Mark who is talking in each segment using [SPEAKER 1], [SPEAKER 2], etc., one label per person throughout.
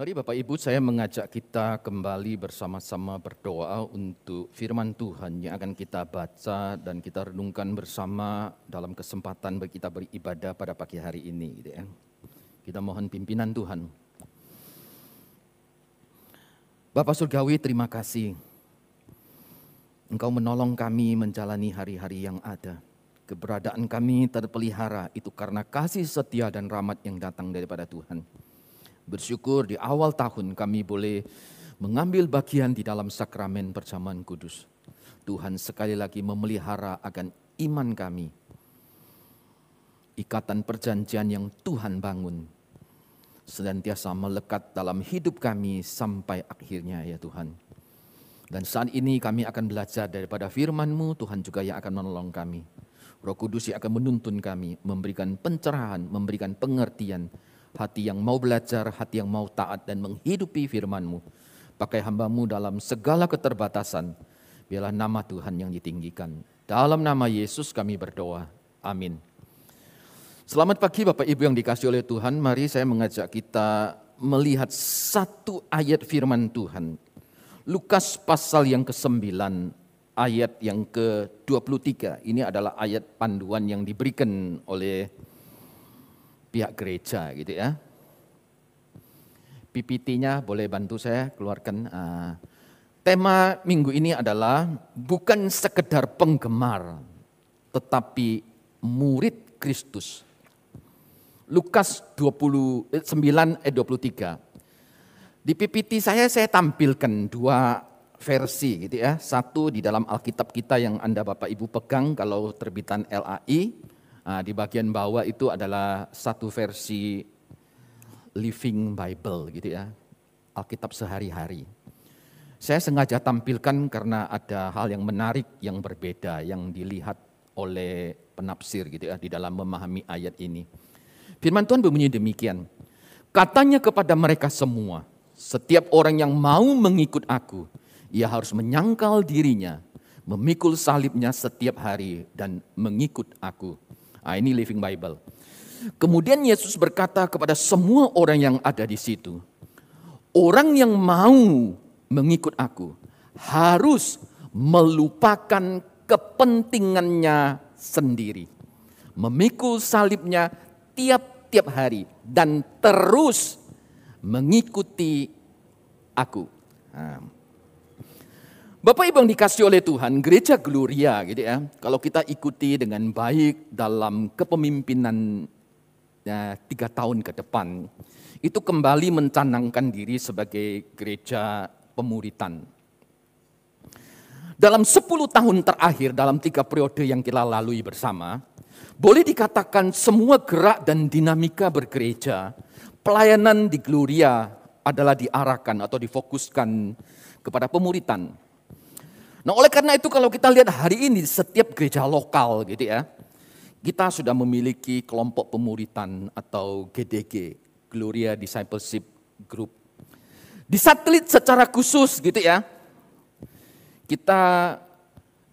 [SPEAKER 1] Mari Bapak Ibu saya mengajak kita kembali bersama-sama berdoa untuk firman Tuhan yang akan kita baca dan kita renungkan bersama dalam kesempatan bagi kita beribadah pada pagi hari ini. Gitu ya. Kita mohon pimpinan Tuhan. Bapak Surgawi terima kasih. Engkau menolong kami menjalani hari-hari yang ada. Keberadaan kami terpelihara itu karena kasih setia dan rahmat yang datang daripada Tuhan. Bersyukur di awal tahun kami boleh mengambil bagian di dalam sakramen perjamuan kudus. Tuhan sekali lagi memelihara akan iman kami. Ikatan perjanjian yang Tuhan bangun. Senantiasa melekat dalam hidup kami sampai akhirnya ya Tuhan. Dan saat ini kami akan belajar daripada firman-Mu, Tuhan juga yang akan menolong kami. Roh Kudus yang akan menuntun kami, memberikan pencerahan, memberikan pengertian, hati yang mau belajar, hati yang mau taat dan menghidupi firman-Mu. Pakai hambamu dalam segala keterbatasan, biarlah nama Tuhan yang ditinggikan. Dalam nama Yesus kami berdoa. Amin. Selamat pagi Bapak Ibu yang dikasih oleh Tuhan. Mari saya mengajak kita melihat satu ayat firman Tuhan. Lukas pasal yang ke-9 ayat yang ke-23. Ini adalah ayat panduan yang diberikan oleh pihak gereja gitu ya. PPT-nya boleh bantu saya keluarkan. Uh, tema minggu ini adalah bukan sekedar penggemar, tetapi murid Kristus. Lukas 29 ayat 23. Di PPT saya saya tampilkan dua versi gitu ya. Satu di dalam Alkitab kita yang Anda Bapak Ibu pegang kalau terbitan LAI Nah, di bagian bawah itu adalah satu versi Living Bible gitu ya. Alkitab sehari-hari. Saya sengaja tampilkan karena ada hal yang menarik yang berbeda yang dilihat oleh penafsir gitu ya di dalam memahami ayat ini. Firman Tuhan berbunyi demikian. Katanya kepada mereka semua, setiap orang yang mau mengikut aku, ia harus menyangkal dirinya, memikul salibnya setiap hari dan mengikut aku. Nah, ini Living Bible. Kemudian Yesus berkata kepada semua orang yang ada di situ, orang yang mau mengikut aku harus melupakan kepentingannya sendiri. Memikul salibnya tiap-tiap hari dan terus mengikuti aku. Nah, Bapak Ibu yang dikasih oleh Tuhan, gereja Gloria gitu ya. Kalau kita ikuti dengan baik dalam kepemimpinan ya, tiga tahun ke depan, itu kembali mencanangkan diri sebagai gereja pemuritan. Dalam 10 tahun terakhir, dalam tiga periode yang kita lalui bersama, boleh dikatakan semua gerak dan dinamika bergereja, pelayanan di Gloria adalah diarahkan atau difokuskan kepada pemuritan Nah oleh karena itu kalau kita lihat hari ini setiap gereja lokal gitu ya, kita sudah memiliki kelompok pemuritan atau GDG, Gloria Discipleship Group. Di satelit secara khusus gitu ya, kita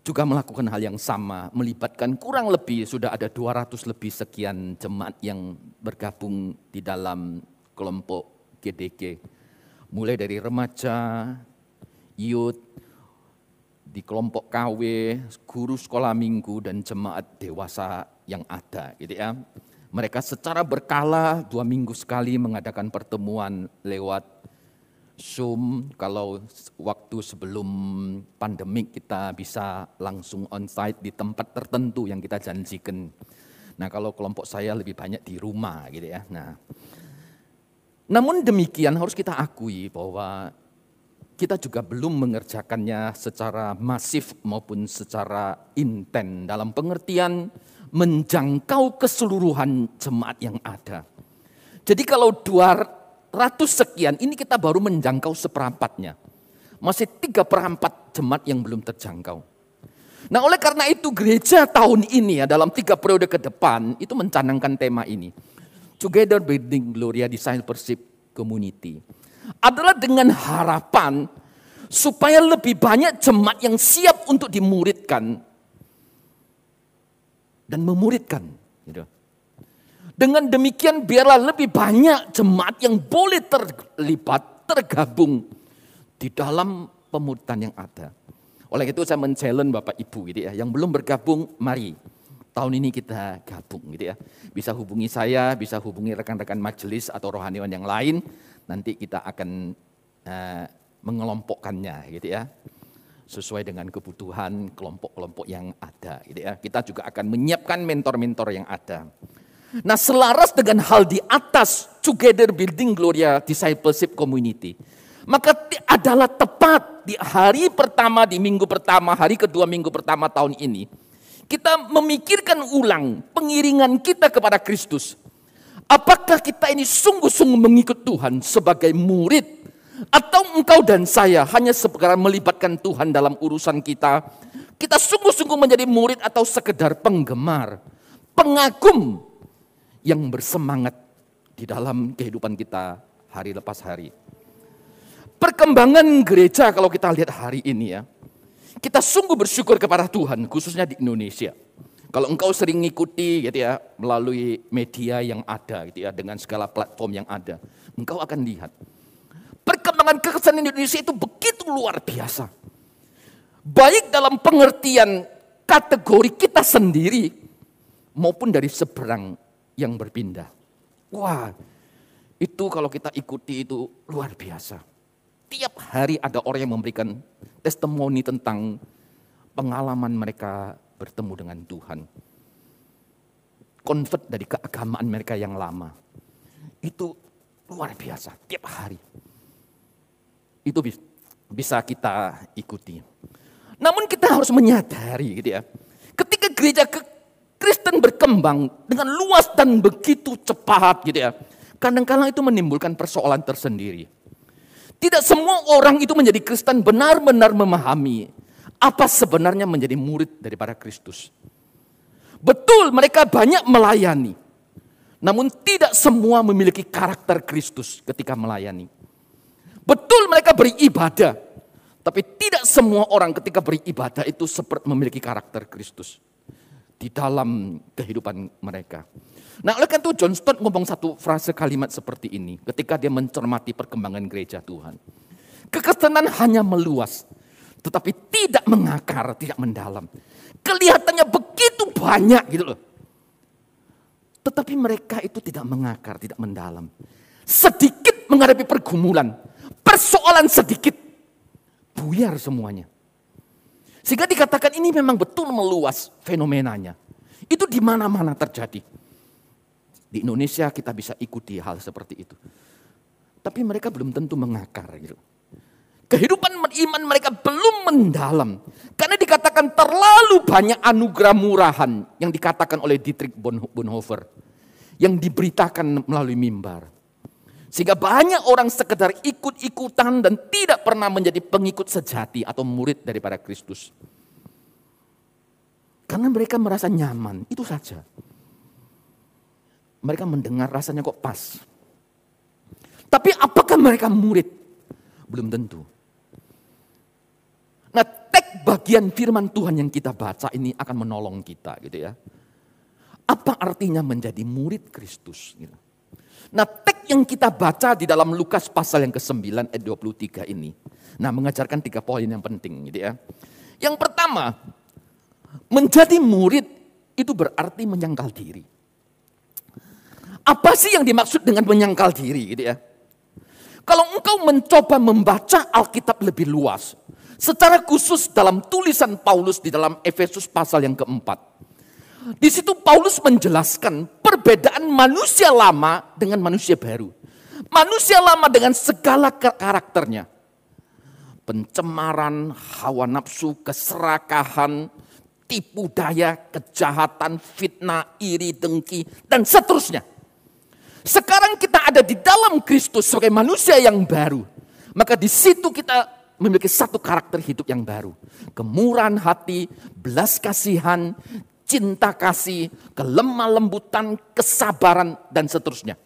[SPEAKER 1] juga melakukan hal yang sama, melibatkan kurang lebih sudah ada 200 lebih sekian jemaat yang bergabung di dalam kelompok GDG. Mulai dari remaja, youth, di kelompok KW, guru sekolah minggu dan jemaat dewasa yang ada gitu ya. Mereka secara berkala dua minggu sekali mengadakan pertemuan lewat Zoom. Kalau waktu sebelum pandemik kita bisa langsung onsite di tempat tertentu yang kita janjikan. Nah kalau kelompok saya lebih banyak di rumah gitu ya. Nah, namun demikian harus kita akui bahwa kita juga belum mengerjakannya secara masif maupun secara inten dalam pengertian menjangkau keseluruhan jemaat yang ada. Jadi kalau 200 sekian ini kita baru menjangkau seperempatnya. Masih tiga perempat jemaat yang belum terjangkau. Nah oleh karena itu gereja tahun ini ya dalam tiga periode ke depan itu mencanangkan tema ini. Together Building Gloria Discipleship Community adalah dengan harapan supaya lebih banyak jemaat yang siap untuk dimuridkan dan memuridkan. Gitu. Dengan demikian biarlah lebih banyak jemaat yang boleh terlibat, tergabung di dalam pemuritan yang ada. Oleh itu saya men-challenge Bapak Ibu gitu ya, yang belum bergabung mari tahun ini kita gabung gitu ya. Bisa hubungi saya, bisa hubungi rekan-rekan majelis atau rohaniwan yang lain. Nanti kita akan uh, mengelompokkannya gitu ya. Sesuai dengan kebutuhan kelompok-kelompok yang ada gitu ya. Kita juga akan menyiapkan mentor-mentor yang ada. Nah selaras dengan hal di atas Together Building Gloria Discipleship Community. Maka adalah tepat di hari pertama, di minggu pertama, hari kedua minggu pertama tahun ini. Kita memikirkan ulang pengiringan kita kepada Kristus. Apakah kita ini sungguh-sungguh mengikut Tuhan sebagai murid atau engkau dan saya hanya sekedar melibatkan Tuhan dalam urusan kita. Kita sungguh-sungguh menjadi murid atau sekedar penggemar, pengagum yang bersemangat di dalam kehidupan kita hari lepas hari. Perkembangan gereja kalau kita lihat hari ini ya, kita sungguh bersyukur kepada Tuhan khususnya di Indonesia. Kalau engkau sering mengikuti gitu ya melalui media yang ada gitu ya dengan segala platform yang ada, engkau akan lihat perkembangan kekristenan Indonesia itu begitu luar biasa. Baik dalam pengertian kategori kita sendiri maupun dari seberang yang berpindah. Wah, itu kalau kita ikuti itu luar biasa. Tiap hari ada orang yang memberikan testimoni tentang pengalaman mereka bertemu dengan Tuhan. Convert dari keagamaan mereka yang lama. Itu luar biasa, tiap hari. Itu bisa kita ikuti. Namun kita harus menyadari gitu ya. Ketika gereja Kristen berkembang dengan luas dan begitu cepat gitu ya. Kadang-kadang itu menimbulkan persoalan tersendiri. Tidak semua orang itu menjadi Kristen benar-benar memahami apa sebenarnya menjadi murid daripada Kristus. Betul mereka banyak melayani. Namun tidak semua memiliki karakter Kristus ketika melayani. Betul mereka beribadah. Tapi tidak semua orang ketika beribadah itu seperti memiliki karakter Kristus di dalam kehidupan mereka. Nah oleh karena itu John Stott ngomong satu frase kalimat seperti ini ketika dia mencermati perkembangan gereja Tuhan. Kekristenan hanya meluas, tetapi tidak mengakar, tidak mendalam. Kelihatannya begitu banyak gitu loh. Tetapi mereka itu tidak mengakar, tidak mendalam. Sedikit menghadapi pergumulan, persoalan sedikit, buyar semuanya. Sehingga dikatakan ini memang betul meluas fenomenanya. Itu di mana-mana terjadi. Di Indonesia kita bisa ikuti hal seperti itu. Tapi mereka belum tentu mengakar gitu. Kehidupan iman mereka belum mendalam. Karena dikatakan terlalu banyak anugerah murahan yang dikatakan oleh Dietrich Bonhoeffer. Yang diberitakan melalui mimbar. Sehingga banyak orang sekedar ikut-ikutan dan tidak pernah menjadi pengikut sejati atau murid daripada Kristus. Karena mereka merasa nyaman, itu saja. Mereka mendengar rasanya kok pas. Tapi apakah mereka murid? Belum tentu. Bagian firman Tuhan yang kita baca ini akan menolong kita gitu ya. Apa artinya menjadi murid Kristus? Gitu. Nah teks yang kita baca di dalam Lukas pasal yang ke-9 ayat 23 ini. Nah mengajarkan tiga poin yang penting gitu ya. Yang pertama, menjadi murid itu berarti menyangkal diri. Apa sih yang dimaksud dengan menyangkal diri gitu ya? Kalau engkau mencoba membaca Alkitab lebih luas, secara khusus dalam tulisan Paulus di dalam Efesus pasal yang keempat, di situ Paulus menjelaskan perbedaan manusia lama dengan manusia baru. Manusia lama dengan segala karakternya. Pencemaran, hawa nafsu, keserakahan, tipu daya, kejahatan, fitnah, iri, dengki, dan seterusnya. Sekarang kita ada di dalam Kristus sebagai manusia yang baru. Maka di situ kita memiliki satu karakter hidup yang baru. Kemurahan hati, belas kasihan, cinta kasih, kelemah lembutan, kesabaran, dan seterusnya.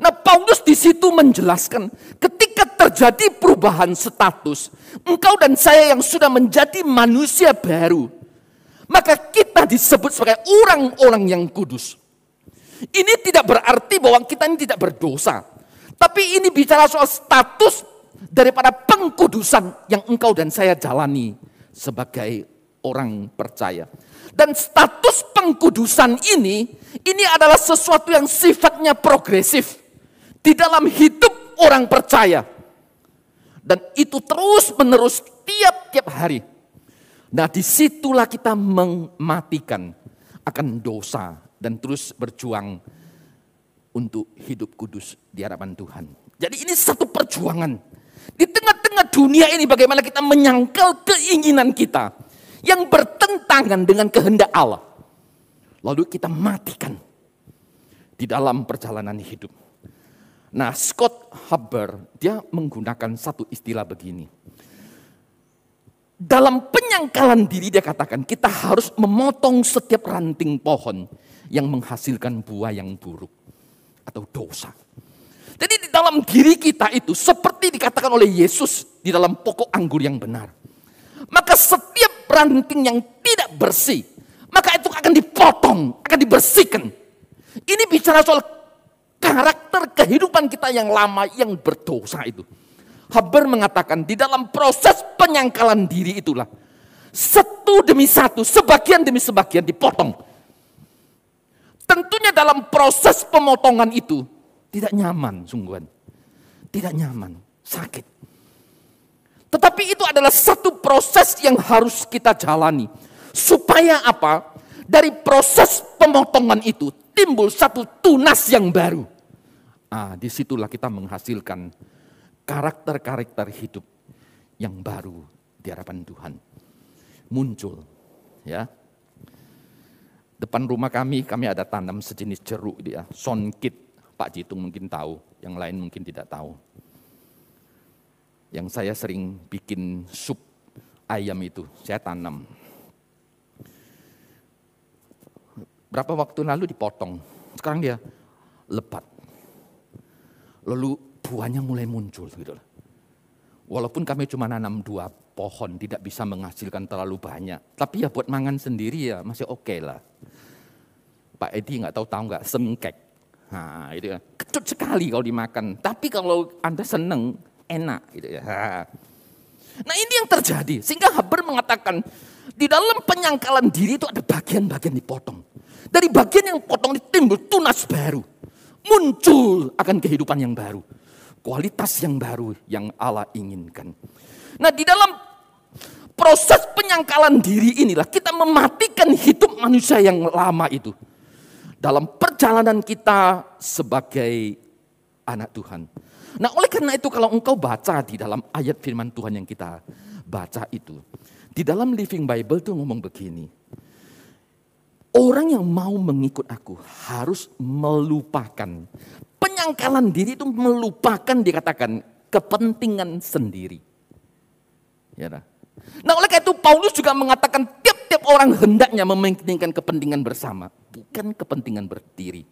[SPEAKER 1] Nah Paulus di situ menjelaskan ketika terjadi perubahan status, engkau dan saya yang sudah menjadi manusia baru, maka kita disebut sebagai orang-orang yang kudus. Ini tidak berarti bahwa kita ini tidak berdosa. Tapi ini bicara soal status daripada pengkudusan yang engkau dan saya jalani sebagai orang percaya. Dan status pengkudusan ini, ini adalah sesuatu yang sifatnya progresif di dalam hidup orang percaya. Dan itu terus menerus tiap-tiap hari. Nah di situlah kita mematikan akan dosa dan terus berjuang untuk hidup kudus di hadapan Tuhan. Jadi ini satu perjuangan. Di tengah-tengah dunia ini bagaimana kita menyangkal keinginan kita yang bertentangan dengan kehendak Allah. Lalu kita matikan di dalam perjalanan hidup. Nah, Scott Haber dia menggunakan satu istilah begini. Dalam penyangkalan diri dia katakan kita harus memotong setiap ranting pohon yang menghasilkan buah yang buruk atau dosa. Dalam diri kita itu seperti dikatakan oleh Yesus di dalam pokok anggur yang benar. Maka setiap ranting yang tidak bersih, maka itu akan dipotong, akan dibersihkan. Ini bicara soal karakter kehidupan kita yang lama yang berdosa itu. Haber mengatakan di dalam proses penyangkalan diri itulah satu demi satu, sebagian demi sebagian dipotong. Tentunya dalam proses pemotongan itu tidak nyaman sungguhan. Tidak nyaman, sakit. Tetapi itu adalah satu proses yang harus kita jalani. Supaya apa? Dari proses pemotongan itu timbul satu tunas yang baru. Ah, di situlah kita menghasilkan karakter-karakter hidup yang baru di hadapan Tuhan. Muncul, ya. Depan rumah kami, kami ada tanam sejenis jeruk dia, sonkit. Pak Jitung mungkin tahu, yang lain mungkin tidak tahu. Yang saya sering bikin sup ayam itu, saya tanam. Berapa waktu lalu dipotong, sekarang dia lebat. Lalu buahnya mulai muncul gitu Walaupun kami cuma nanam dua pohon, tidak bisa menghasilkan terlalu banyak. Tapi ya buat mangan sendiri ya masih oke okay lah. Pak Edi nggak tahu tahu nggak semkek. Nah, itu ya. Kecut sekali kalau dimakan. Tapi kalau Anda seneng, enak gitu ya. Nah ini yang terjadi. Sehingga Haber mengatakan, di dalam penyangkalan diri itu ada bagian-bagian dipotong. Dari bagian yang potong timbul tunas baru. Muncul akan kehidupan yang baru kualitas yang baru yang Allah inginkan. Nah, di dalam proses penyangkalan diri inilah kita mematikan hidup manusia yang lama itu. Dalam perjalanan kita sebagai anak Tuhan. Nah, oleh karena itu kalau engkau baca di dalam ayat firman Tuhan yang kita baca itu. Di dalam Living Bible itu ngomong begini. Orang yang mau mengikut aku harus melupakan penyangkalan diri itu melupakan dikatakan kepentingan sendiri. Ya, nah oleh karena itu Paulus juga mengatakan tiap-tiap orang hendaknya mementingkan kepentingan bersama, bukan kepentingan berdiri.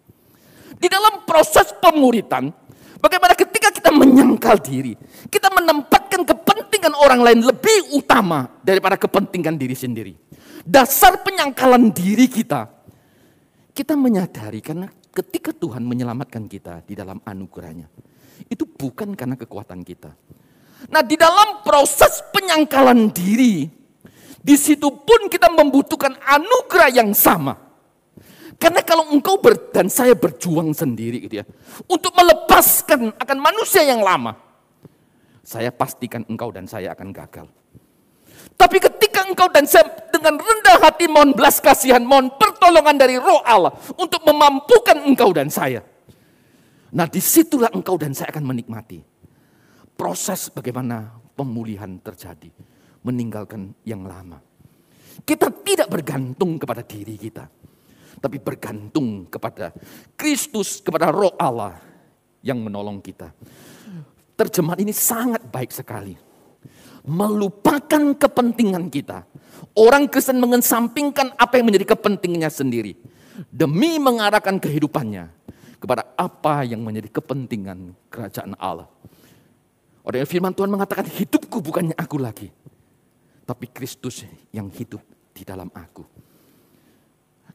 [SPEAKER 1] Di dalam proses pemuritan, bagaimana ketika kita menyangkal diri, kita menempatkan kepentingan orang lain lebih utama daripada kepentingan diri sendiri. Dasar penyangkalan diri kita, kita menyadari karena ketika Tuhan menyelamatkan kita di dalam anugerahnya, itu bukan karena kekuatan kita. Nah di dalam proses penyangkalan diri, di situ pun kita membutuhkan anugerah yang sama. Karena kalau engkau ber, dan saya berjuang sendiri gitu ya, untuk melepaskan akan manusia yang lama, saya pastikan engkau dan saya akan gagal. Tapi ketika engkau dan saya dengan rendah hati mohon belas kasihan, mohon pertolongan dari roh Allah untuk memampukan engkau dan saya. Nah di situlah engkau dan saya akan menikmati proses bagaimana pemulihan terjadi. Meninggalkan yang lama. Kita tidak bergantung kepada diri kita. Tapi bergantung kepada Kristus, kepada roh Allah yang menolong kita. Terjemahan ini sangat baik sekali melupakan kepentingan kita. Orang Kristen mengesampingkan apa yang menjadi kepentingannya sendiri. Demi mengarahkan kehidupannya kepada apa yang menjadi kepentingan kerajaan Allah. Oleh firman Tuhan mengatakan hidupku bukannya aku lagi. Tapi Kristus yang hidup di dalam aku.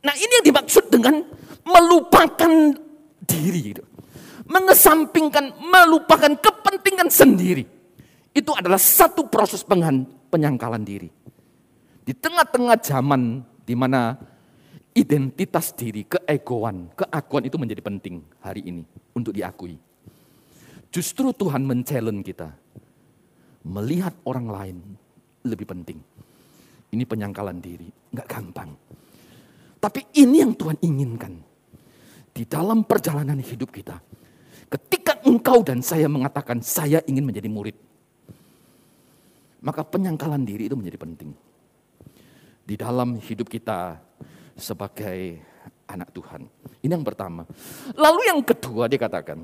[SPEAKER 1] Nah ini yang dimaksud dengan melupakan diri. Gitu. Mengesampingkan, melupakan kepentingan sendiri. Itu adalah satu proses penyangkalan diri. Di tengah-tengah zaman di mana identitas diri, keegoan, keakuan itu menjadi penting hari ini untuk diakui. Justru Tuhan men kita. Melihat orang lain lebih penting. Ini penyangkalan diri, nggak gampang. Tapi ini yang Tuhan inginkan. Di dalam perjalanan hidup kita. Ketika engkau dan saya mengatakan saya ingin menjadi murid. Maka penyangkalan diri itu menjadi penting. Di dalam hidup kita sebagai anak Tuhan. Ini yang pertama. Lalu yang kedua dia katakan.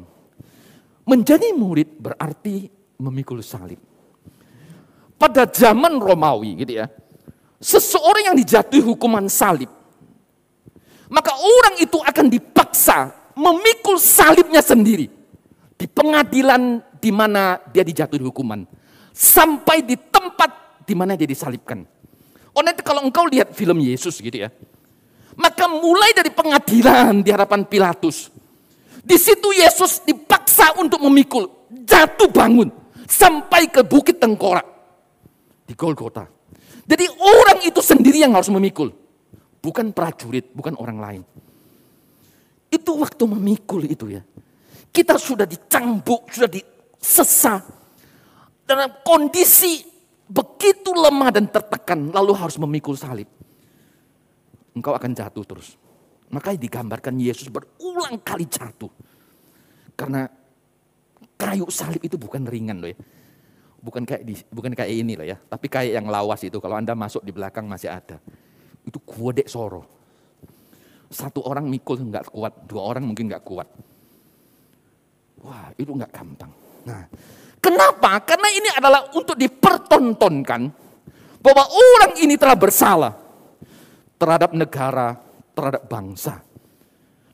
[SPEAKER 1] Menjadi murid berarti memikul salib. Pada zaman Romawi gitu ya seseorang yang dijatuhi hukuman salib, maka orang itu akan dipaksa memikul salibnya sendiri. Di pengadilan di mana dia dijatuhi hukuman. Sampai di tempat di mana dia disalibkan. Oh nanti kalau engkau lihat film Yesus gitu ya, maka mulai dari pengadilan di hadapan Pilatus, di situ Yesus dipaksa untuk memikul, jatuh bangun. Sampai ke Bukit Tengkorak. Di Golgota. Jadi orang itu sendiri yang harus memikul. Bukan prajurit, bukan orang lain. Itu waktu memikul itu ya. Kita sudah dicambuk, sudah disesat. Dalam kondisi begitu lemah dan tertekan, lalu harus memikul salib. Engkau akan jatuh terus. Makanya digambarkan Yesus berulang kali jatuh. Karena kayu salib itu bukan ringan loh ya bukan kayak di, bukan kayak ini lah ya, tapi kayak yang lawas itu kalau Anda masuk di belakang masih ada. Itu kuodek soro. Satu orang mikul nggak kuat, dua orang mungkin nggak kuat. Wah, itu nggak gampang. Nah, kenapa? Karena ini adalah untuk dipertontonkan bahwa orang ini telah bersalah terhadap negara, terhadap bangsa.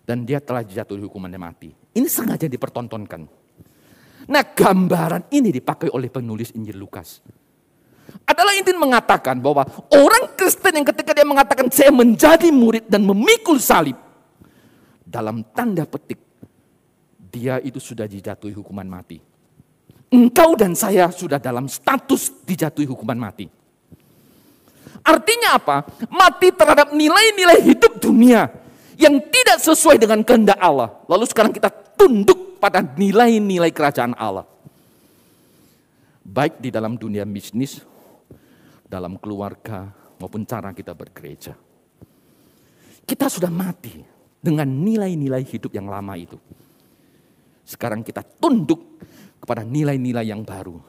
[SPEAKER 1] Dan dia telah dijatuhi hukumannya mati. Ini sengaja dipertontonkan. Nah gambaran ini dipakai oleh penulis Injil Lukas. Adalah ingin mengatakan bahwa orang Kristen yang ketika dia mengatakan saya menjadi murid dan memikul salib. Dalam tanda petik dia itu sudah dijatuhi hukuman mati. Engkau dan saya sudah dalam status dijatuhi hukuman mati. Artinya apa? Mati terhadap nilai-nilai hidup dunia yang tidak sesuai dengan kehendak Allah. Lalu sekarang kita tunduk pada nilai-nilai kerajaan Allah. Baik di dalam dunia bisnis, dalam keluarga, maupun cara kita bergereja. Kita sudah mati dengan nilai-nilai hidup yang lama itu. Sekarang kita tunduk kepada nilai-nilai yang baru.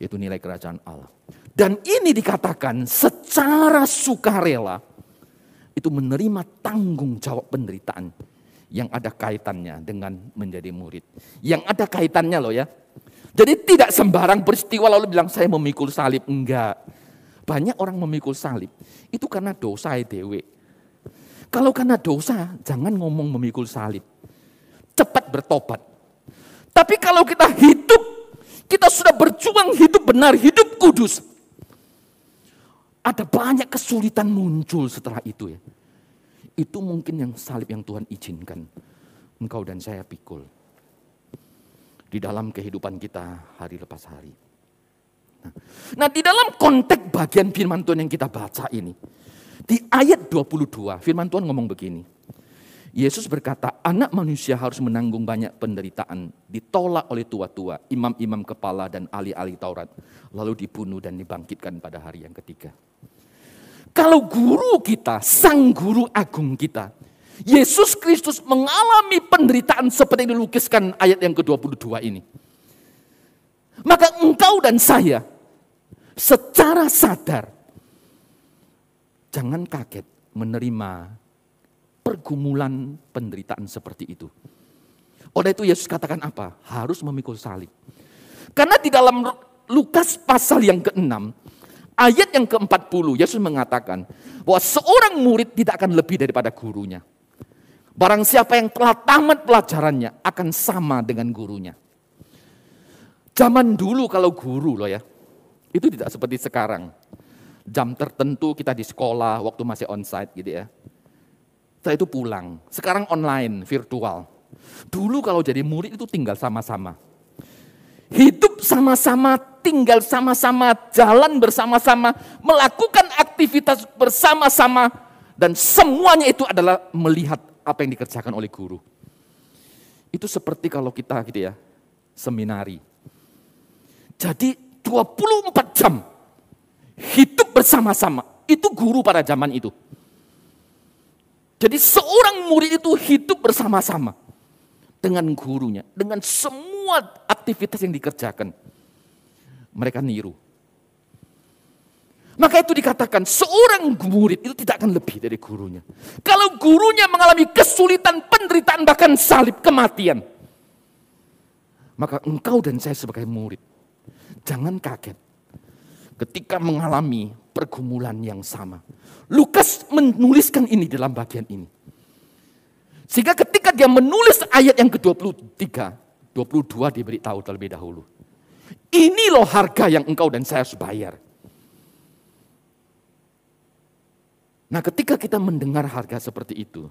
[SPEAKER 1] Yaitu nilai kerajaan Allah. Dan ini dikatakan secara sukarela itu menerima tanggung jawab penderitaan yang ada kaitannya dengan menjadi murid. Yang ada kaitannya loh ya. Jadi tidak sembarang peristiwa lalu bilang saya memikul salib. Enggak. Banyak orang memikul salib. Itu karena dosa dewe. Kalau karena dosa, jangan ngomong memikul salib. Cepat bertobat. Tapi kalau kita hidup, kita sudah berjuang hidup benar, hidup kudus. Ada banyak kesulitan muncul setelah itu ya. Itu mungkin yang salib yang Tuhan izinkan. Engkau dan saya pikul. Di dalam kehidupan kita hari lepas hari. Nah, nah di dalam konteks bagian firman Tuhan yang kita baca ini. Di ayat 22 firman Tuhan ngomong begini. Yesus berkata, anak manusia harus menanggung banyak penderitaan, ditolak oleh tua-tua, imam-imam kepala dan ahli-ahli Taurat, lalu dibunuh dan dibangkitkan pada hari yang ketiga. Kalau guru kita, sang guru agung kita, Yesus Kristus mengalami penderitaan seperti yang dilukiskan ayat yang ke-22 ini. Maka engkau dan saya secara sadar jangan kaget menerima pergumulan penderitaan seperti itu. Oleh itu Yesus katakan apa? Harus memikul salib. Karena di dalam Lukas pasal yang ke-6 Ayat yang ke-40, Yesus mengatakan bahwa seorang murid tidak akan lebih daripada gurunya. Barang siapa yang telah tamat pelajarannya akan sama dengan gurunya. Zaman dulu kalau guru loh ya, itu tidak seperti sekarang. Jam tertentu kita di sekolah waktu masih onsite gitu ya. Setelah itu pulang. Sekarang online, virtual. Dulu kalau jadi murid itu tinggal sama-sama. Hidup sama-sama, tinggal sama-sama, jalan bersama-sama, melakukan aktivitas bersama-sama. Dan semuanya itu adalah melihat apa yang dikerjakan oleh guru. Itu seperti kalau kita gitu ya, seminari. Jadi 24 jam hidup bersama-sama. Itu guru pada zaman itu. Jadi seorang murid itu hidup bersama-sama dengan gurunya, dengan semua aktivitas yang dikerjakan. Mereka niru. Maka itu dikatakan seorang murid itu tidak akan lebih dari gurunya. Kalau gurunya mengalami kesulitan, penderitaan, bahkan salib, kematian. Maka engkau dan saya sebagai murid, jangan kaget ketika mengalami pergumulan yang sama. Lukas menuliskan ini dalam bagian ini. Sehingga ketika dia menulis ayat yang ke-23, 22 diberitahu terlebih dahulu. Ini loh harga yang engkau dan saya harus bayar. Nah ketika kita mendengar harga seperti itu,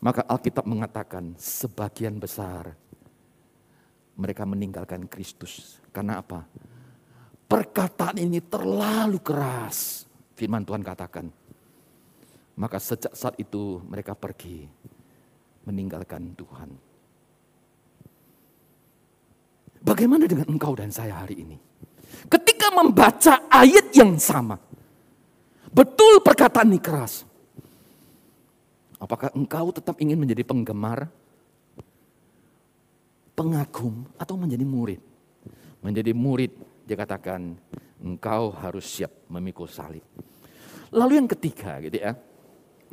[SPEAKER 1] maka Alkitab mengatakan sebagian besar mereka meninggalkan Kristus. Karena apa? Perkataan ini terlalu keras firman Tuhan katakan. Maka sejak saat itu mereka pergi meninggalkan Tuhan. Bagaimana dengan engkau dan saya hari ini? Ketika membaca ayat yang sama, betul perkataan ini keras. Apakah engkau tetap ingin menjadi penggemar, pengagum, atau menjadi murid? Menjadi murid, dia katakan, engkau harus siap memikul salib. Lalu yang ketiga gitu ya.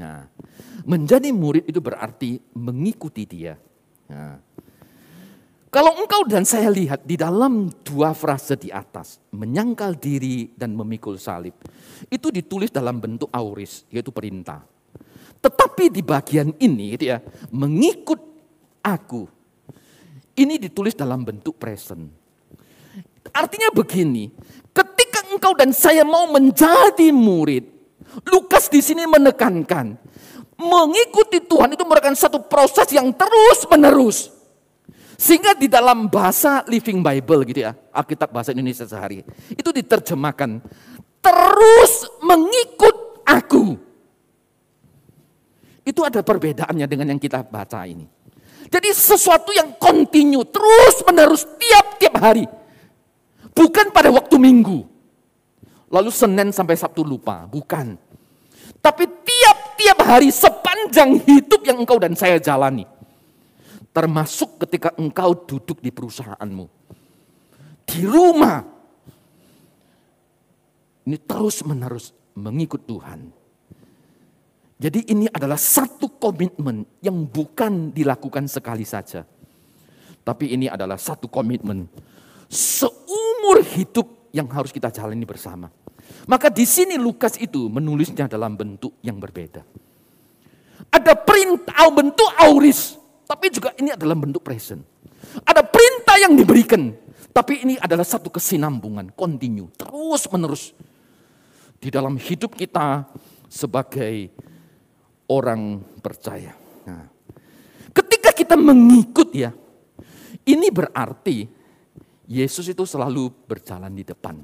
[SPEAKER 1] Nah, menjadi murid itu berarti mengikuti dia. Nah, kalau engkau dan saya lihat di dalam dua frase di atas, menyangkal diri dan memikul salib, itu ditulis dalam bentuk auris, yaitu perintah. Tetapi di bagian ini gitu ya, mengikut aku, ini ditulis dalam bentuk present. Artinya begini, ketika engkau dan saya mau menjadi murid, Lukas di sini menekankan, mengikuti Tuhan itu merupakan satu proses yang terus menerus. Sehingga di dalam bahasa Living Bible gitu ya, Alkitab bahasa Indonesia sehari, itu diterjemahkan, terus mengikut aku. Itu ada perbedaannya dengan yang kita baca ini. Jadi sesuatu yang kontinu, terus menerus, tiap-tiap hari. Bukan pada waktu minggu. Lalu Senin sampai Sabtu lupa, bukan. Tapi tiap-tiap hari sepanjang hidup yang engkau dan saya jalani. Termasuk ketika engkau duduk di perusahaanmu. Di rumah. Ini terus menerus mengikut Tuhan. Jadi ini adalah satu komitmen yang bukan dilakukan sekali saja. Tapi ini adalah satu komitmen seumur hidup yang harus kita jalani bersama. Maka di sini Lukas itu menulisnya dalam bentuk yang berbeda. Ada perintah bentuk auris, tapi juga ini adalah bentuk present. Ada perintah yang diberikan, tapi ini adalah satu kesinambungan, kontinu, terus menerus. Di dalam hidup kita sebagai orang percaya. Nah, ketika kita mengikut ya, ini berarti Yesus itu selalu berjalan di depan.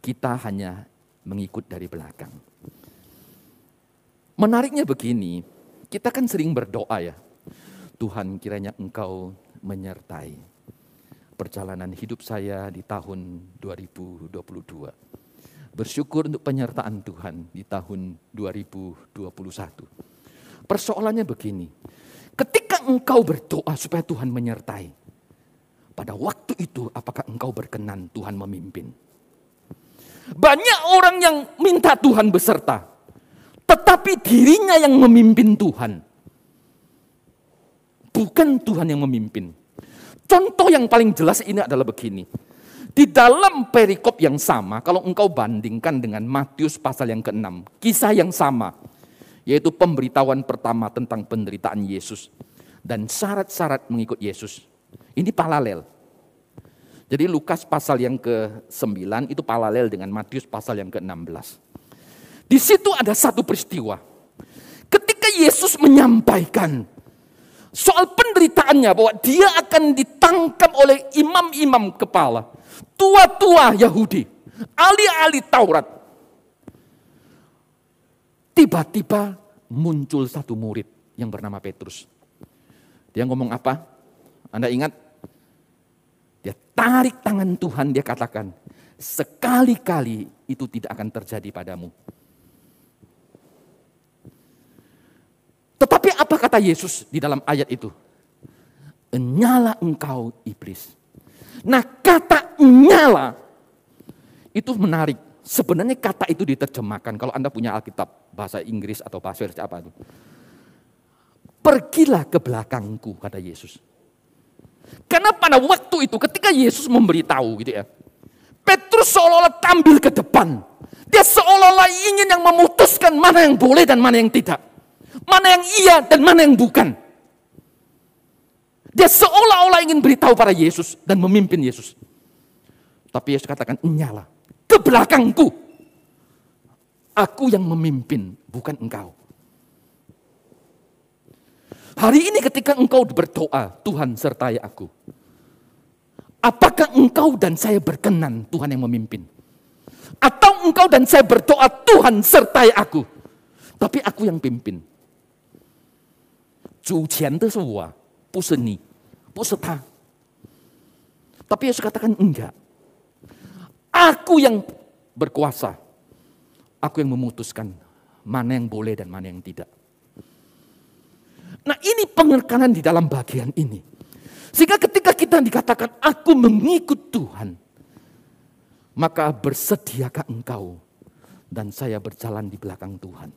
[SPEAKER 1] Kita hanya mengikut dari belakang. Menariknya begini, kita kan sering berdoa ya. Tuhan kiranya engkau menyertai perjalanan hidup saya di tahun 2022. Bersyukur untuk penyertaan Tuhan di tahun 2021. Persoalannya begini, ketika engkau berdoa supaya Tuhan menyertai, pada waktu itu apakah engkau berkenan Tuhan memimpin? Banyak orang yang minta Tuhan beserta. Tetapi dirinya yang memimpin Tuhan. Bukan Tuhan yang memimpin. Contoh yang paling jelas ini adalah begini. Di dalam perikop yang sama, kalau engkau bandingkan dengan Matius pasal yang ke-6, kisah yang sama, yaitu pemberitahuan pertama tentang penderitaan Yesus dan syarat-syarat mengikut Yesus. Ini paralel. Jadi Lukas pasal yang ke-9 itu paralel dengan Matius pasal yang ke-16. Di situ ada satu peristiwa. Ketika Yesus menyampaikan soal penderitaannya bahwa dia akan ditangkap oleh imam-imam kepala, tua-tua Yahudi, ahli-ahli Taurat. Tiba-tiba muncul satu murid yang bernama Petrus. Dia ngomong apa? Anda ingat? Dia tarik tangan Tuhan, dia katakan, sekali-kali itu tidak akan terjadi padamu. Tetapi apa kata Yesus di dalam ayat itu? Nyala engkau iblis. Nah kata nyala itu menarik. Sebenarnya kata itu diterjemahkan kalau Anda punya Alkitab bahasa Inggris atau bahasa apa itu. Pergilah ke belakangku kata Yesus. Karena pada waktu itu ketika Yesus memberitahu gitu ya. Petrus seolah-olah tampil ke depan. Dia seolah-olah ingin yang memutuskan mana yang boleh dan mana yang tidak. Mana yang iya dan mana yang bukan. Dia seolah-olah ingin beritahu pada Yesus dan memimpin Yesus. Tapi Yesus katakan, nyala ke belakangku. Aku yang memimpin, bukan engkau. Hari ini ketika engkau berdoa, Tuhan sertai aku. Apakah engkau dan saya berkenan Tuhan yang memimpin? Atau engkau dan saya berdoa, Tuhan sertai aku. Tapi aku yang pimpin. 主钱的是我，不是你，不是他。Tapi Yesus katakan enggak. Aku yang berkuasa. Aku yang memutuskan mana yang boleh dan mana yang tidak. Nah ini pengerkanan di dalam bagian ini. Sehingga ketika kita dikatakan aku mengikut Tuhan. Maka bersediakah engkau dan saya berjalan di belakang Tuhan.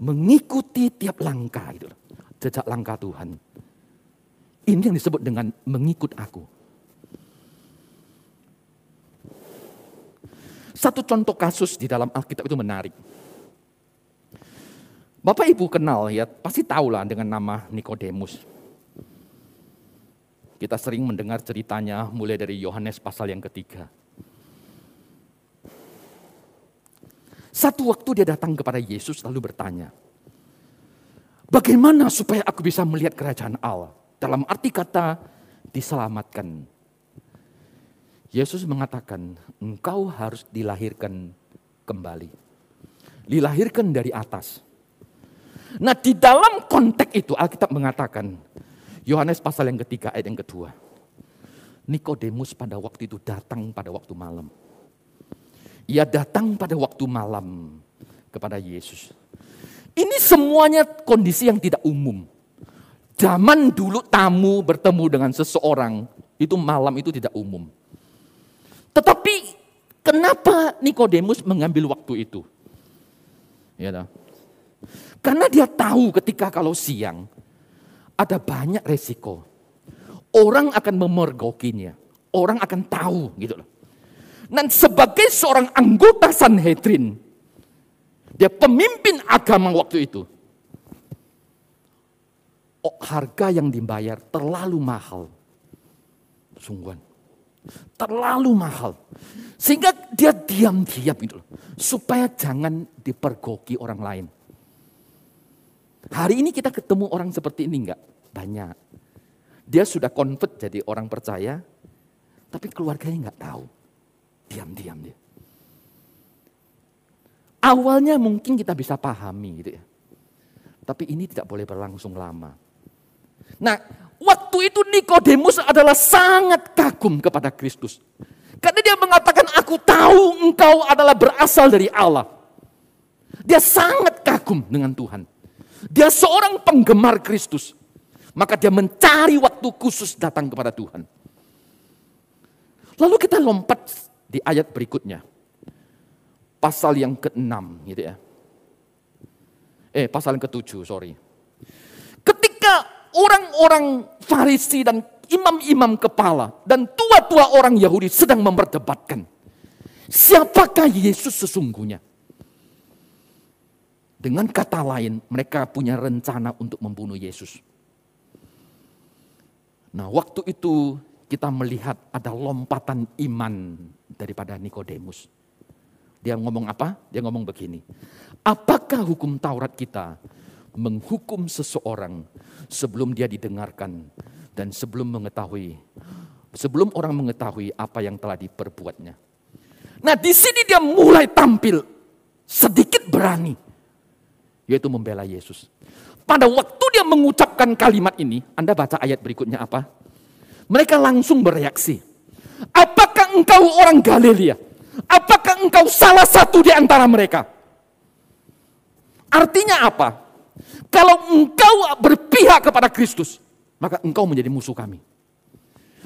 [SPEAKER 1] Mengikuti tiap langkah itu jejak langkah Tuhan. Ini yang disebut dengan mengikut aku. Satu contoh kasus di dalam Alkitab itu menarik. Bapak Ibu kenal ya, pasti tahu lah dengan nama Nikodemus. Kita sering mendengar ceritanya mulai dari Yohanes pasal yang ketiga. Satu waktu dia datang kepada Yesus lalu bertanya, Bagaimana supaya aku bisa melihat kerajaan Allah? Dalam arti kata diselamatkan. Yesus mengatakan, engkau harus dilahirkan kembali. Dilahirkan dari atas. Nah di dalam konteks itu Alkitab mengatakan, Yohanes pasal yang ketiga ayat yang kedua. Nikodemus pada waktu itu datang pada waktu malam. Ia datang pada waktu malam kepada Yesus. Ini semuanya kondisi yang tidak umum. Zaman dulu tamu bertemu dengan seseorang, itu malam itu tidak umum. Tetapi kenapa Nikodemus mengambil waktu itu? Ya, Karena dia tahu ketika kalau siang ada banyak resiko. Orang akan memergokinya. Orang akan tahu gitu loh. Dan sebagai seorang anggota Sanhedrin, dia pemimpin agama waktu itu. Oh, harga yang dibayar terlalu mahal. Sungguhan. Terlalu mahal. Sehingga dia diam-diam itu. Supaya jangan dipergoki orang lain. Hari ini kita ketemu orang seperti ini enggak? Banyak. Dia sudah convert jadi orang percaya. Tapi keluarganya enggak tahu. Diam-diam dia. Awalnya mungkin kita bisa pahami gitu ya. Tapi ini tidak boleh berlangsung lama. Nah, waktu itu Nikodemus adalah sangat kagum kepada Kristus. Karena dia mengatakan, aku tahu engkau adalah berasal dari Allah. Dia sangat kagum dengan Tuhan. Dia seorang penggemar Kristus. Maka dia mencari waktu khusus datang kepada Tuhan. Lalu kita lompat di ayat berikutnya pasal yang ke-6 gitu ya. Eh, pasal yang ke-7, sorry. Ketika orang-orang Farisi dan imam-imam kepala dan tua-tua orang Yahudi sedang memperdebatkan siapakah Yesus sesungguhnya. Dengan kata lain, mereka punya rencana untuk membunuh Yesus. Nah, waktu itu kita melihat ada lompatan iman daripada Nikodemus. Dia ngomong apa? Dia ngomong begini. Apakah hukum Taurat kita menghukum seseorang sebelum dia didengarkan dan sebelum mengetahui sebelum orang mengetahui apa yang telah diperbuatnya. Nah, di sini dia mulai tampil sedikit berani yaitu membela Yesus. Pada waktu dia mengucapkan kalimat ini, Anda baca ayat berikutnya apa? Mereka langsung bereaksi. Apakah engkau orang Galilea? Apakah engkau salah satu di antara mereka? Artinya apa? Kalau engkau berpihak kepada Kristus, maka engkau menjadi musuh kami.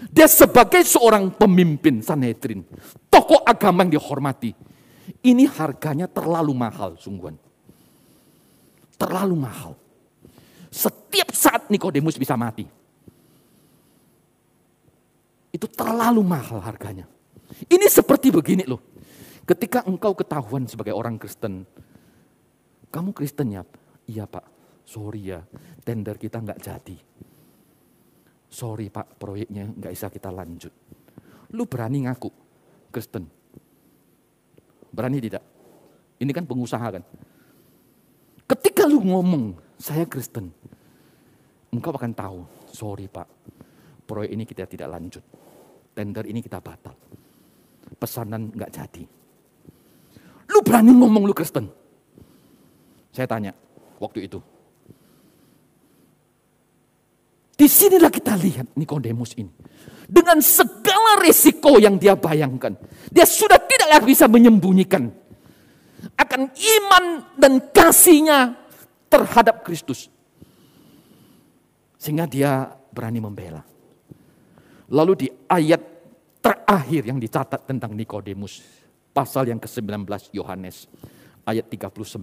[SPEAKER 1] Dia sebagai seorang pemimpin Sanhedrin, tokoh agama yang dihormati. Ini harganya terlalu mahal sungguhan. Terlalu mahal. Setiap saat Nikodemus bisa mati. Itu terlalu mahal harganya. Ini seperti begini loh. Ketika engkau ketahuan sebagai orang Kristen, kamu Kristen ya? Iya pak, sorry ya, tender kita nggak jadi. Sorry pak, proyeknya nggak bisa kita lanjut. Lu berani ngaku Kristen? Berani tidak? Ini kan pengusaha kan? Ketika lu ngomong, saya Kristen, engkau akan tahu, sorry Pak, proyek ini kita tidak lanjut. Tender ini kita batal. Pesanan nggak jadi. Lu berani ngomong lu Kristen? Saya tanya waktu itu. Di sinilah kita lihat Nikodemus ini. Dengan segala risiko yang dia bayangkan. Dia sudah tidak lagi bisa menyembunyikan. Akan iman dan kasihnya terhadap Kristus. Sehingga dia berani membela. Lalu di ayat terakhir yang dicatat tentang Nikodemus, pasal yang ke-19 Yohanes ayat 39.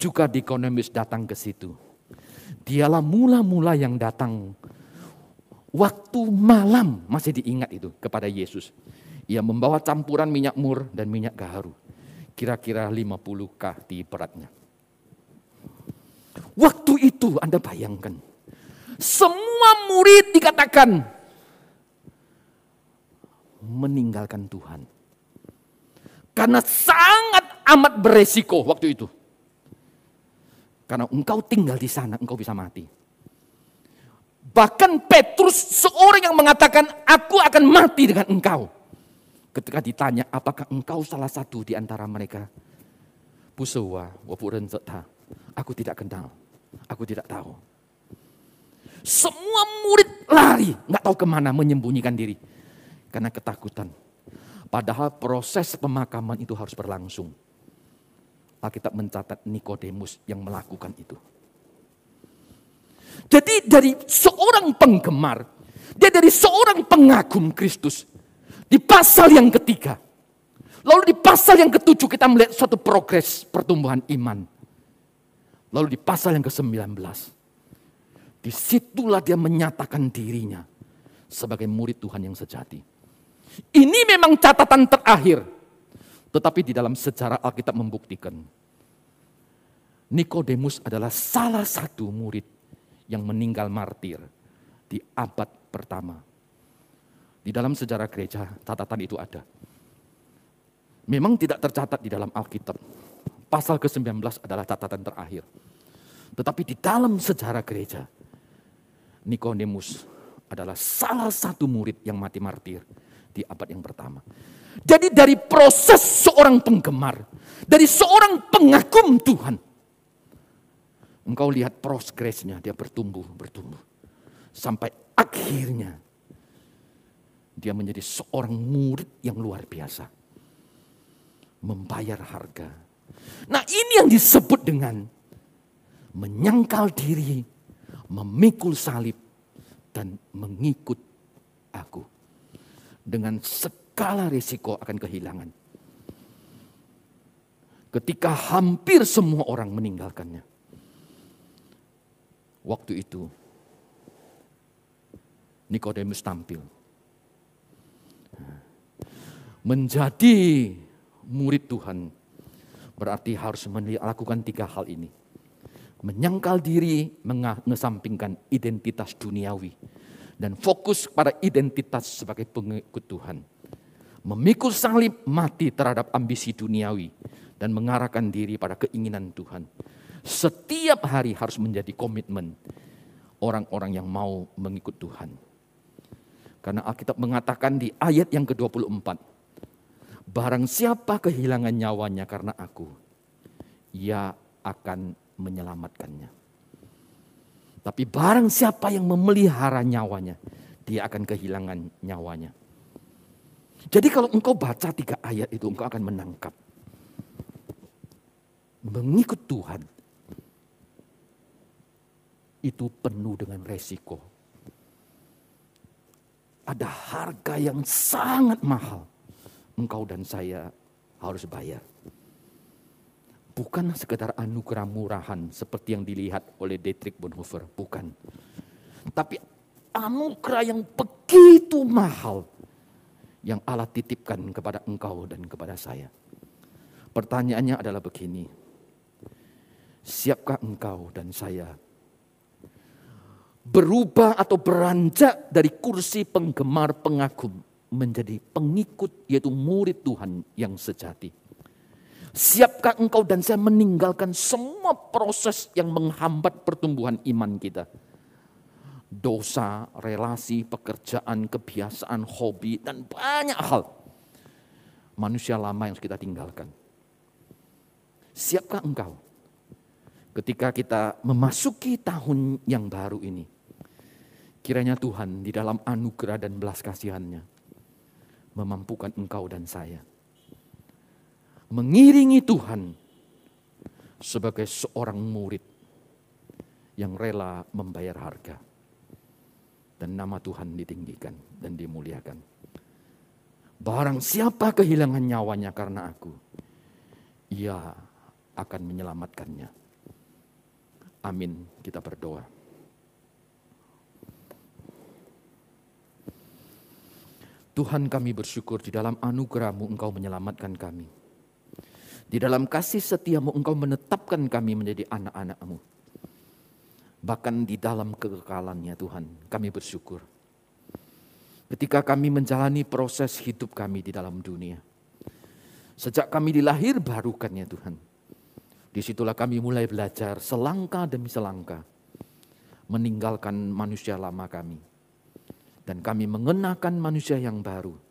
[SPEAKER 1] Juga Nikodemus datang ke situ. Dialah mula-mula yang datang waktu malam masih diingat itu kepada Yesus. Ia membawa campuran minyak mur dan minyak gaharu. Kira-kira 50 kati beratnya. Waktu itu Anda bayangkan. Semua murid dikatakan meninggalkan Tuhan. Karena sangat amat beresiko waktu itu. Karena engkau tinggal di sana, engkau bisa mati. Bahkan Petrus seorang yang mengatakan, aku akan mati dengan engkau. Ketika ditanya, apakah engkau salah satu di antara mereka? Pusuwa, aku tidak kenal, aku tidak tahu. Semua murid lari, nggak tahu ke mana menyembunyikan diri. Karena ketakutan. Padahal proses pemakaman itu harus berlangsung. Alkitab mencatat Nikodemus yang melakukan itu. Jadi dari seorang penggemar, dia dari seorang pengagum Kristus. Di pasal yang ketiga, lalu di pasal yang ketujuh kita melihat suatu progres pertumbuhan iman. Lalu di pasal yang ke-19, di situlah dia menyatakan dirinya sebagai murid Tuhan yang sejati. Ini memang catatan terakhir. Tetapi di dalam sejarah Alkitab membuktikan. Nikodemus adalah salah satu murid yang meninggal martir di abad pertama. Di dalam sejarah gereja catatan itu ada. Memang tidak tercatat di dalam Alkitab. Pasal ke-19 adalah catatan terakhir. Tetapi di dalam sejarah gereja, Nikodemus adalah salah satu murid yang mati martir di abad yang pertama. Jadi dari proses seorang penggemar, dari seorang pengagum Tuhan, engkau lihat progresnya, dia bertumbuh, bertumbuh. Sampai akhirnya dia menjadi seorang murid yang luar biasa. Membayar harga. Nah ini yang disebut dengan menyangkal diri, memikul salib, dan mengikut aku. Dengan segala risiko akan kehilangan. Ketika hampir semua orang meninggalkannya. Waktu itu Nikodemus tampil. Menjadi murid Tuhan berarti harus melakukan tiga hal ini. Menyangkal diri, mengesampingkan identitas duniawi. Dan fokus pada identitas sebagai pengikut Tuhan memikul salib mati terhadap ambisi duniawi dan mengarahkan diri pada keinginan Tuhan. Setiap hari harus menjadi komitmen orang-orang yang mau mengikut Tuhan. Karena Alkitab mengatakan di ayat yang ke-24, barang siapa kehilangan nyawanya karena aku, ia akan menyelamatkannya. Tapi barang siapa yang memelihara nyawanya, dia akan kehilangan nyawanya. Jadi kalau engkau baca tiga ayat itu, engkau akan menangkap. Mengikut Tuhan, itu penuh dengan resiko. Ada harga yang sangat mahal. Engkau dan saya harus bayar. Bukan sekedar anugerah murahan seperti yang dilihat oleh Dietrich Bonhoeffer. Bukan. Tapi anugerah yang begitu mahal yang Allah titipkan kepada engkau dan kepada saya. Pertanyaannya adalah begini. Siapkah engkau dan saya berubah atau beranjak dari kursi penggemar pengagum menjadi pengikut yaitu murid Tuhan yang sejati. Siapkah engkau dan saya meninggalkan semua proses yang menghambat pertumbuhan iman kita? Dosa, relasi, pekerjaan, kebiasaan, hobi, dan banyak hal. Manusia lama yang kita tinggalkan. Siapkah engkau ketika kita memasuki tahun yang baru ini? Kiranya Tuhan di dalam anugerah dan belas kasihannya memampukan engkau dan saya. Mengiringi Tuhan sebagai seorang murid yang rela membayar harga. Dan nama Tuhan ditinggikan dan dimuliakan. Barang siapa kehilangan nyawanya karena aku, ia akan menyelamatkannya. Amin. Kita berdoa. Tuhan kami bersyukur di dalam anugerahmu engkau menyelamatkan kami. Di dalam kasih setiamu engkau menetapkan kami menjadi anak-anakmu. Bahkan di dalam kekekalannya Tuhan kami bersyukur. Ketika kami menjalani proses hidup kami di dalam dunia. Sejak kami dilahir barukan ya Tuhan. Di situlah kami mulai belajar selangkah demi selangkah. Meninggalkan manusia lama kami dan kami mengenakan manusia yang baru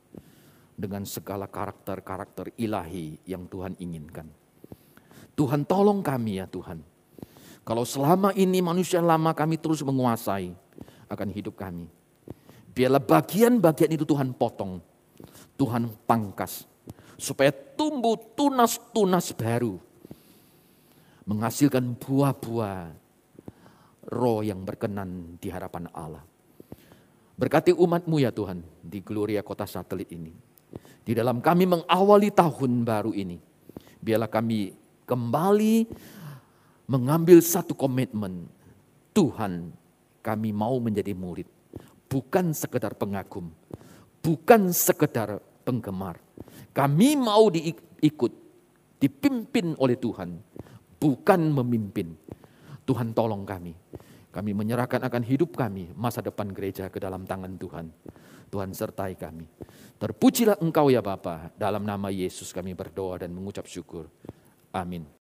[SPEAKER 1] dengan segala karakter-karakter ilahi yang Tuhan inginkan. Tuhan tolong kami ya Tuhan. Kalau selama ini manusia lama kami terus menguasai akan hidup kami. Biarlah bagian-bagian itu Tuhan potong. Tuhan pangkas. Supaya tumbuh tunas-tunas baru. Menghasilkan buah-buah roh yang berkenan di hadapan Allah. Berkati umatmu ya Tuhan di Gloria Kota Satelit ini. Di dalam kami mengawali tahun baru ini. Biarlah kami kembali mengambil satu komitmen. Tuhan kami mau menjadi murid. Bukan sekedar pengagum. Bukan sekedar penggemar. Kami mau diikut, dipimpin oleh Tuhan. Bukan memimpin. Tuhan tolong kami kami menyerahkan akan hidup kami, masa depan gereja ke dalam tangan Tuhan. Tuhan sertai kami. Terpujilah engkau ya Bapa. Dalam nama Yesus kami berdoa dan mengucap syukur. Amin.